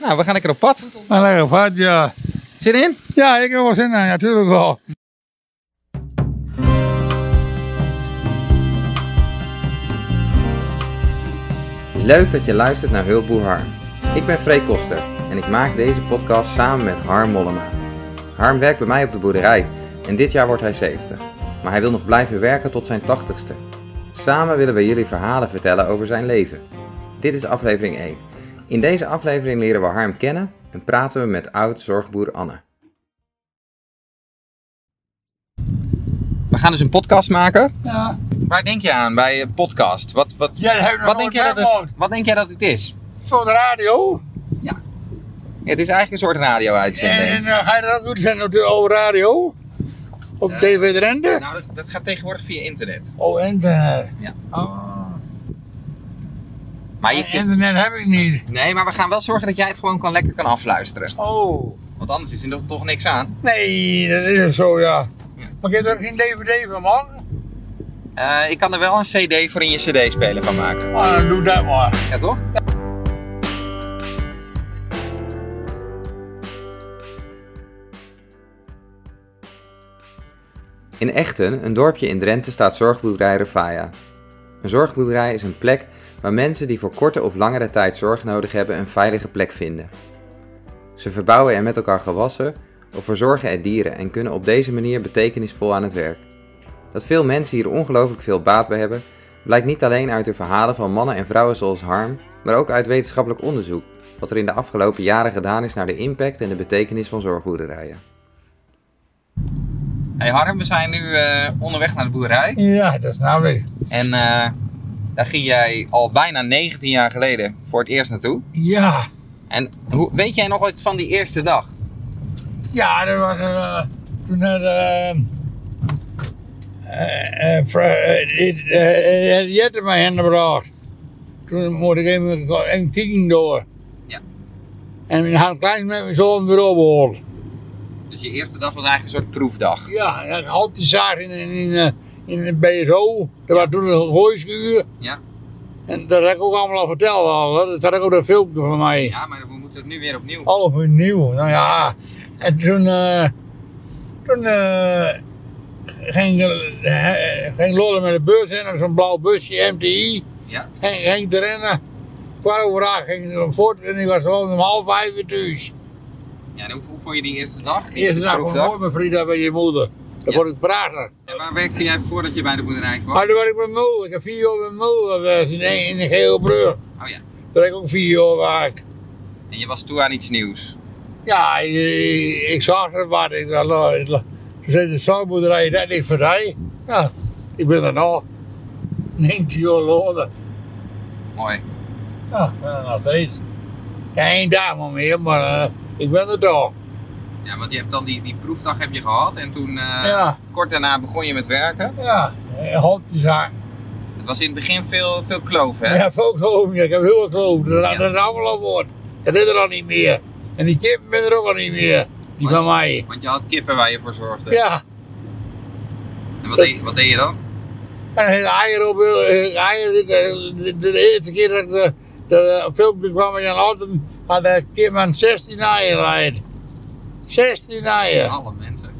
Nou, we gaan lekker op pad. Maar lekker vat, ja. Zin in? Ja, ik heb wel zin in, natuurlijk wel. Leuk dat je luistert naar Hulpboer Harm. Ik ben Freek Koster en ik maak deze podcast samen met Harm Mollema. Harm werkt bij mij op de boerderij en dit jaar wordt hij 70. Maar hij wil nog blijven werken tot zijn 80ste. Samen willen we jullie verhalen vertellen over zijn leven. Dit is aflevering 1. In deze aflevering leren we Harm kennen en praten we met oud-zorgboer Anne. We gaan dus een podcast maken. Ja. Waar denk je aan bij een podcast? Wat, wat, Jij hebt nog wat, denk, jij dat het, wat denk jij dat het is? Zo'n radio. Het is eigenlijk een soort radio-uitzending. En, en eh, ga je dat ook uitzenden op de over radio? Op TV Drenthe? Nou, dat, dat gaat tegenwoordig via internet. Oh, internet. Ja. Oh. Maar je, Internet heb ik niet. nee, maar we gaan wel zorgen dat jij het gewoon kan, lekker kan afluisteren. Oh. Want anders is er toch niks aan. Nee, dat is ook zo, ja. Ja. Maar ik heb er geen DVD van, man. Eh, ik kan er wel een cd voor in je cd-speler van maken. Ah, doe dat maar. Ja, toch? In Echten, een dorpje in Drenthe, staat zorgboerderij Revaya. Een zorgboerderij is een plek waar mensen die voor korte of langere tijd zorg nodig hebben een veilige plek vinden. Ze verbouwen er met elkaar gewassen of verzorgen er dieren en kunnen op deze manier betekenisvol aan het werk. Dat veel mensen hier ongelooflijk veel baat bij hebben, blijkt niet alleen uit de verhalen van mannen en vrouwen zoals Harm, maar ook uit wetenschappelijk onderzoek, wat er in de afgelopen jaren gedaan is naar de impact en de betekenis van zorgboerderijen. Hey Harm, we zijn nu eh, onderweg naar de boerderij. Ja, dat snap ik. En eh, daar ging jij al bijna 19 jaar geleden voor het eerst naartoe. Ja. En hoe, weet jij nog iets van die eerste dag? Ja, dat was eh, toen had eh, eh, Jette mij hen gebracht. Toen moest ik even een kijken door. Ja. En we hadden klein met mijn zoon weer opgehaald. Dus je eerste dag was eigenlijk een soort proefdag. Ja, ik had die zaag in, in, in, eh, in een BSO. Dat was toen een gooischuur. Ja. En dat heb ik ook allemaal al verteld al. hè. Dat had ik ook een filmpje van mij. Ja, maar we moeten het nu weer opnieuw. Oh, nieuw. Nou ja. En toen, eh toen eh ging, eh, ging Lolle met de bus in, zo'n blauw busje, MTI. Ja. Ging, ging te rennen. Kwart over acht ging voort en ik was gewoon om half vijf weer thuis. Ja, en hoe, hoe vond je die eerste dag? De Die eerste dag was proefdag? mooi met Frida bij je moeder. Dan Ja. word ik praten. En waar werkte jij voordat je bij de boerderij kwam? Maar toen was ik met Mul. Ik heb vier jaar met Mul geweest in, in de gele brug. Oh ja. Daar heb ik ook vier jaar gewerkt. En je was toe aan iets nieuws. Ja, ik, ik, ik zag er wat. Ik dacht, nou, zei de zorgboerderij, dat is voor mij. Ja, ik ben er nog. 19 jaar later. Mooi. Ja, nog steeds. Ja, één dag maar meer, maar eh, ik ben er toch. Ja, want je hebt dan die, die proefdag heb je gehad en toen eh, Ja. kort daarna begon je met werken. Ja, eh, die zaak. Het was in het begin veel, veel kloof, hè? Ja, veel geloof ik. Ik heb heel veel geloof. Dat, Ja. dat is allemaal al woord. Dat is er al niet meer. En die kippen ben er ook al niet meer. Die van mij. Want je had kippen waar je voor zorgde. Ja. En wat deed, wat deed je dan? En op, eh, eieren, de, eerste keer dat ik de, de filmpje kwam met Jan Otten, had ik keer man 16 eieren uit. 16 eieren. Alle mensen.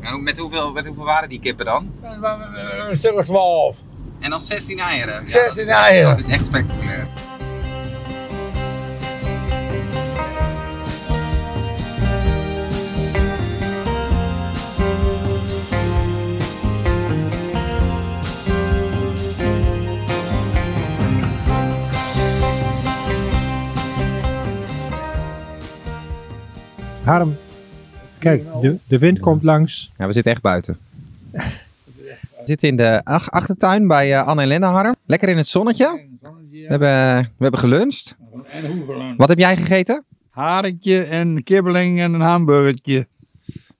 En met, hoeveel, met hoeveel waren die kippen dan? Dan, eh, Een stuk of 12. En dan 16 eieren. Ja, 16 dat is, eieren. Dat is echt spectaculair. Kijk, de, de wind komt langs. Ja, we zitten echt buiten. We zitten in de ach- achtertuin bij eh, Anne en Linda Harm. Lekker in het zonnetje. We hebben, we hebben geluncht. En Wat heb jij gegeten? Haringje en kibbeling en een hamburgertje.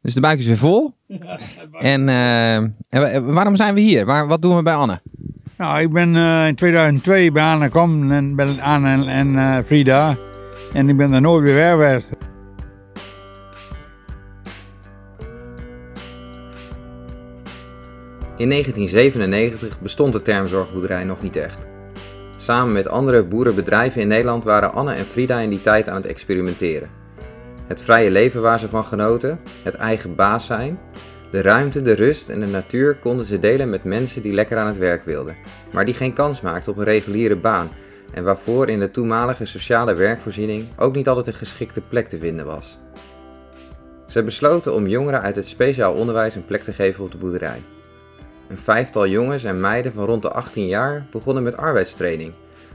Dus de buik is weer vol. En, eh, en wa- waarom zijn we hier? Waar, wat doen we bij Anne? Nou, ik ben eh, in 2002 bij Anne gekomen en bij Anne en, en eh, Frida. En ik ben er nooit weer weg geweest. In 1997 bestond de term zorgboerderij nog niet echt. Samen met andere boerenbedrijven in Nederland waren Anne en Frida in die tijd aan het experimenteren. Het vrije leven waar ze van genoten, het eigen baas zijn, de ruimte, de rust en de natuur konden ze delen met mensen die lekker aan het werk wilden, maar die geen kans maakten op een reguliere baan en waarvoor in de toenmalige sociale werkvoorziening ook niet altijd een geschikte plek te vinden was. Ze besloten om jongeren uit het speciaal onderwijs een plek te geven op de boerderij. Een vijftal jongens en meiden van rond de 18 jaar begonnen met arbeidstraining.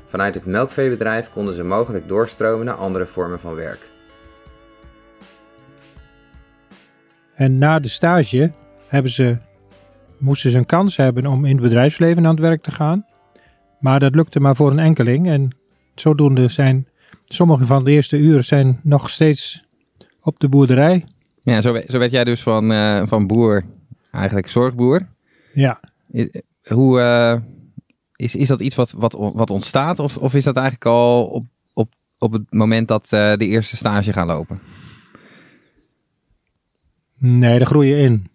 Vanuit het melkveebedrijf konden ze mogelijk doorstromen naar andere vormen van werk. En na de stage hebben ze, moesten ze een kans hebben om in het bedrijfsleven aan het werk te gaan. Maar dat lukte maar voor een enkeling. En zodoende zijn sommige van de eerste uren zijn nog steeds op de boerderij. Ja, zo, we- zo werd jij dus van, eh, van boer eigenlijk zorgboer. Ja, Is- Hoe, eh, is, is dat iets wat, wat, wat ontstaat of, of is dat eigenlijk al op, op, op het moment dat eh, de eerste stage gaan lopen? nee, daar groei je in.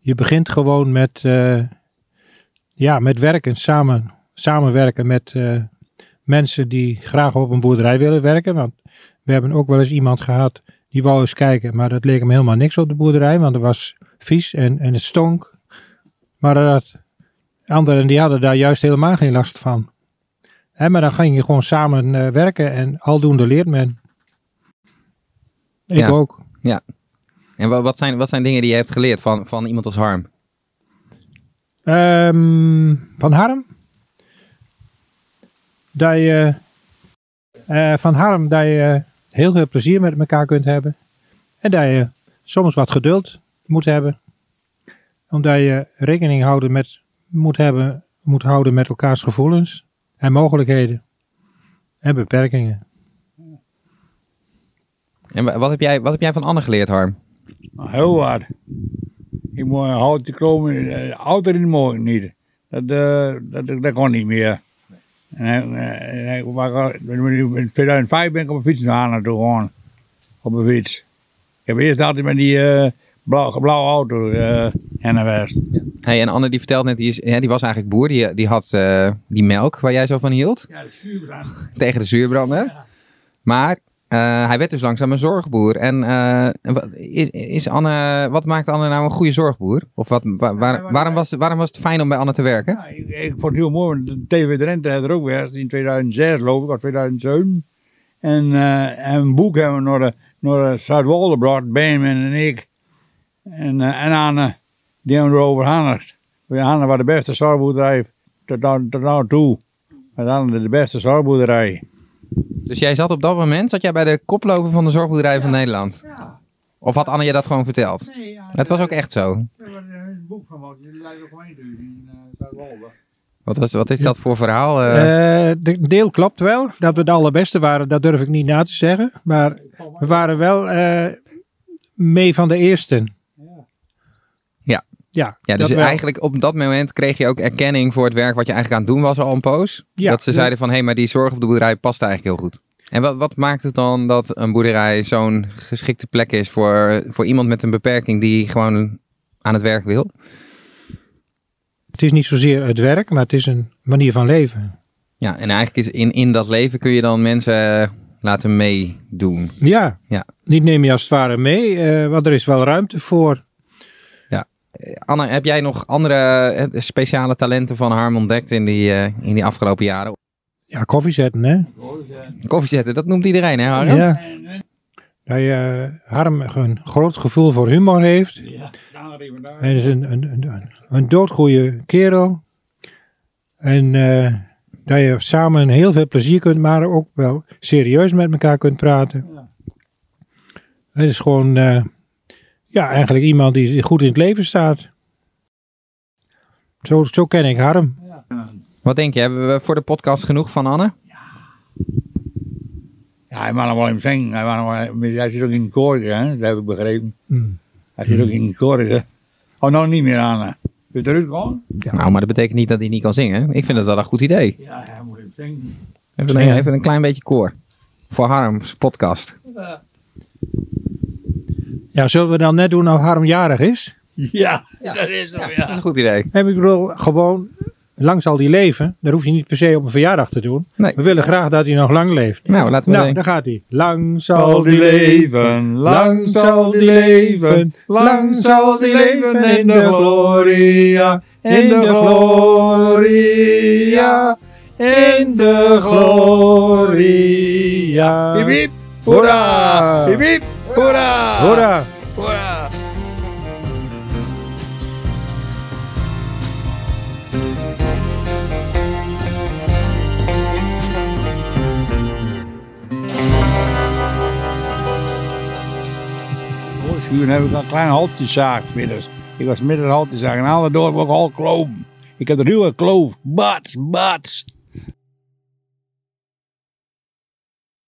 Je begint gewoon met, eh, ja, met werken, samen, samenwerken met mensen die graag op een boerderij willen werken. Want we hebben ook wel eens iemand gehad die wou eens kijken, maar dat leek hem helemaal niks op de boerderij, want het was vies en, en het stonk. Maar dat, anderen die hadden daar juist helemaal geen last van. Maar dan ging je gewoon samen eh, werken en aldoende leert men. Ik Ja. ook. En wa- wat zijn, wat zijn dingen die je hebt geleerd van, van iemand als Harm? Ehm, van Harm. Dat je, eh, van Harm dat je heel veel plezier met elkaar kunt hebben. En dat je soms wat geduld moet hebben. Omdat je rekening houden met, moet, hebben, moet houden met elkaars gevoelens en mogelijkheden. En beperkingen. En wa- wat heb jij, wat heb jij van Anne geleerd, Harm? Nou, Heel wat. Ik moet hout te komen, eh, altijd in de morgen niet. Dat, eh, dat, dat, dat kon niet meer. En, hij- en eh, in 2005 ben ik op een fiets naar toe gegaan. Op een fiets. Ik heb eerst altijd met die eh blauwe, blauwe auto eh heen en west. Hey, en Anne die vertelt net, die, is, ja, die was eigenlijk boer. Die, die had eh, die melk waar jij zo van hield. Ja, de zuurbrand. Tegen de zuurbranden. Maar eh, hij werd dus langzaam een zorgboer. En eh, wat- is, is Anne, wat maakt Anne nou een goede zorgboer? Of wat, wa- waar- waarom, was, waarom was het fijn om bij Anne te werken? Ja, ik, ik vond het heel mooi, want de TV Drenthe had er ook weer in 2006 geloof ik, of 2007. En, en een boek hebben we naar, de, naar de Zuidwolde gebracht, Benjamin en ik. En, eh, en Anne, die hebben we erover gehandeld. Anne was de beste zorgboerderij tot nou, tot nou toe. Maar Anne de beste zorgboerderij. Dus jij zat op dat moment zat jij bij de koploper van de zorgboerderij van Nederland? Of had Anne je dat gewoon verteld? Nee, ja, Het was ook echt zo. Er een boek van wat, gemeente in uh, Zuidwolde. Wat, was, wat is dat voor verhaal? Eh, de deel klopt wel. Dat we de allerbeste waren, dat durf ik niet na te zeggen. Maar we waren wel eh, mee van de eersten. Ja. Ja, dus eigenlijk op dat moment kreeg je ook erkenning voor het werk wat je eigenlijk aan het doen was al een poos. Ja, dat ze zeiden van, hé, hey, maar die zorg op de boerderij past eigenlijk heel goed. En wat, wat maakt het dan dat een boerderij zo'n geschikte plek is voor, voor iemand met een beperking die gewoon aan het werk wil? Het is niet zozeer het werk, maar het is een manier van leven. Ja, en eigenlijk is in, in dat leven kun je dan mensen eh, laten meedoen. Ja, Ja. niet neem je als het ware mee, eh, want er is wel ruimte voor. Anne, heb jij nog andere eh, speciale talenten van Harm ontdekt in die, eh, in die afgelopen jaren? Ja, koffie zetten, hè. Koffie zetten, dat noemt iedereen, hè Harm? Ja. Dat je uh, Harm een groot gevoel voor humor heeft. Ja. Hij is een, een, een, een doodgoeie kerel. En eh, dat je samen heel veel plezier kunt, maar ook wel serieus met elkaar kunt praten. Ja. Het is gewoon, eh, ja, eigenlijk iemand die goed in het leven staat. Zo, zo ken ik Harm. Wat denk je, hebben we voor de podcast genoeg van Anne? Ja, hij mag nog wel even zingen. Hij, nog wel, hij zit ook in de koor, hè? dat heb ik begrepen. Hmm. Hij zit ook in hè. Oh, nou niet meer hè. Wil je eruit? Nou, maar dat betekent niet dat hij niet kan zingen. Ik vind het wel een goed idee. Ja, hij moet even zingen. Even een, Ja. even een klein beetje koor. Voor Harm's podcast. Ja, zullen we dan net doen nou Harm jarig is? Ja, dat is zo, Dat is ja. een goed idee. En ik bedoel, gewoon lang zal die leven. Dat hoef je niet per se op een verjaardag te doen. Nee. We willen graag dat hij nog lang leeft. Nou, laten we Nou, denken. daar gaat hij. Lang zal die leven, lang zal die leven, lang zal die leven in de gloria, in de gloria, in de gloria. Piep, piep. Hoera! Piep, piep. Hoera! Hoera! Hoera! Schuren heb ik een kleine haltjeszaak middags. Ik was midden een haltjeszaak en alle dorp ook al kloven. Ik heb er heel kloof. Bats, bats.